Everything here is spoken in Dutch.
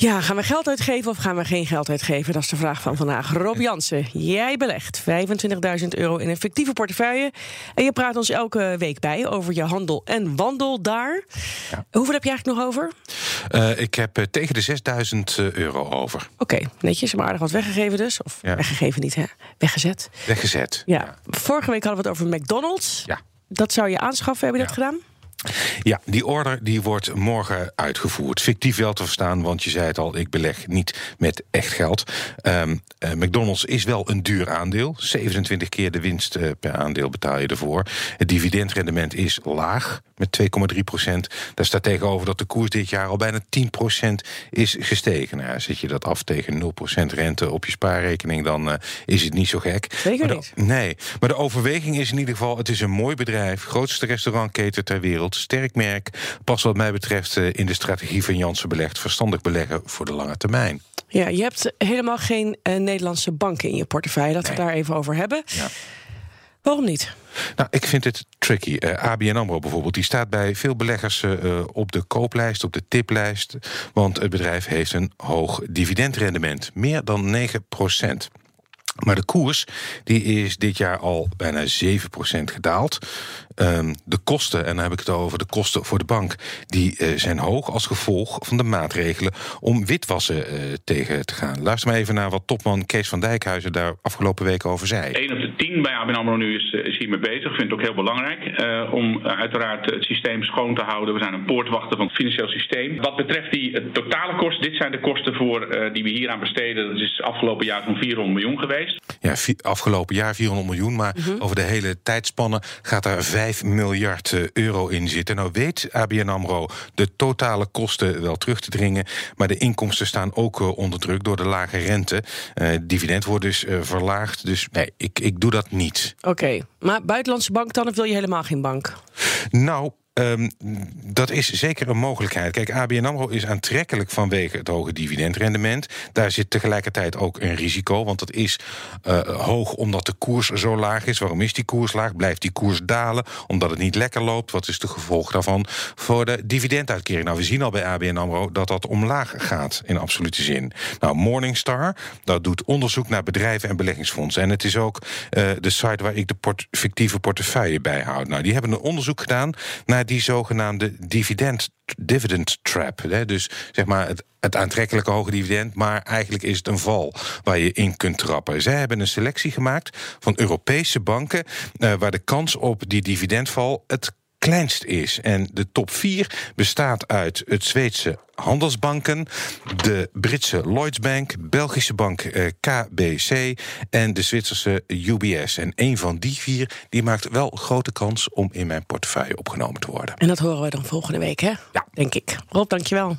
Ja, gaan we geld uitgeven of gaan we geen geld uitgeven? Dat is de vraag van vandaag. Rob Jansen, jij belegt 25.000 euro in een fictieve portefeuille. En je praat ons elke week bij over je handel en wandel daar. Ja. Hoeveel heb je eigenlijk nog over? Uh, ik heb uh, tegen de 6000 euro over. Oké, okay, netjes, maar aardig wat weggegeven dus. Of ja. weggegeven niet, hè? Weggezet. Weggezet. Ja. ja. Vorige week hadden we het over McDonald's. Ja. Dat zou je aanschaffen, heb je dat gedaan? Ja, die order die wordt morgen uitgevoerd. Fictief wel te verstaan, want je zei het al, ik beleg niet met echt geld. Um, uh, McDonald's is wel een duur aandeel. 27 keer de winst uh, per aandeel betaal je ervoor. Het dividendrendement is laag, met 2,3 procent. Daar staat tegenover dat de koers dit jaar al bijna 10 procent is gestegen. Nou, zet je dat af tegen 0 procent rente op je spaarrekening... dan uh, is het niet zo gek. Zeker maar niet. Nee, maar de overweging is in ieder geval... het is een mooi bedrijf, grootste restaurantketen ter wereld sterk merk. Pas wat mij betreft eh, in de strategie van Jansen belegd. Verstandig beleggen voor de lange termijn. Ja, je hebt helemaal geen uh, Nederlandse banken in je portefeuille. Dat nee. we daar even over hebben. Ja. Waarom niet? Nou, ik vind het tricky. Uh, ABN AMRO bijvoorbeeld, die staat bij veel beleggers uh, op de kooplijst, op de tiplijst. Want het bedrijf heeft een hoog dividendrendement. Meer dan 9 procent. Maar de koers die is dit jaar al bijna 7% gedaald. Um, de kosten, en dan heb ik het over de kosten voor de bank, die uh, zijn hoog als gevolg van de maatregelen om witwassen uh, tegen te gaan. Luister maar even naar wat topman Kees van Dijkhuizen daar afgelopen week over zei. 1 op de 10 bij ABN AMRO nu is, is hiermee bezig. Vind het ook heel belangrijk om uiteraard het systeem schoon te houden. We zijn een poortwachter van het financieel systeem. Wat betreft die totale kosten, dit zijn de kosten voor, die we hier aan besteden. Dat is afgelopen jaar zo'n 400 miljoen geweest. Ja, afgelopen jaar 400 miljoen, maar mm -hmm. over de hele tijdspanne gaat daar 5 miljard euro in zitten. Nou weet ABN AMRO de totale kosten wel terug te dringen... maar de inkomsten staan ook uh, onder druk door de lage rente. Uh, dividend wordt dus uh, verlaagd, dus nee, ik, ik doe dat niet. Oké, okay. maar buitenlandse bank dan of wil je helemaal geen bank? Nou, Um, dat is zeker een mogelijkheid. Kijk, ABN AMRO is aantrekkelijk vanwege het hoge dividendrendement. Daar zit tegelijkertijd ook een risico, want dat is uh, hoog omdat de koers zo laag is. Waarom is die koers laag? Blijft die koers dalen omdat het niet lekker loopt? Wat is de gevolg daarvan voor de dividenduitkering? Nou, we zien al bij ABN AMRO dat dat omlaag gaat in absolute zin. Nou, Morningstar, dat doet onderzoek naar bedrijven en beleggingsfondsen. En het is ook uh, de site waar ik de fictieve portefeuille bijhoud. Nou, die hebben een onderzoek gedaan naar die zogenaamde dividend, dividend trap. Hè? Dus zeg maar het, aantrekkelijke hoge dividend, maar eigenlijk is het een val waar je in kunt trappen. Zij hebben een selectie gemaakt van Europese banken uh, waar de kans op die dividendval het kleinst is. En de top 4 bestaat uit het Zweedse handelsbanken, de Britse Lloyds Bank, Belgische bank eh, KBC en de Zwitserse UBS. En een van die vier die maakt wel grote kans om in mijn portefeuille opgenomen te worden. En dat horen we dan volgende week, hè? Ja. Denk ik. Rob, dankjewel.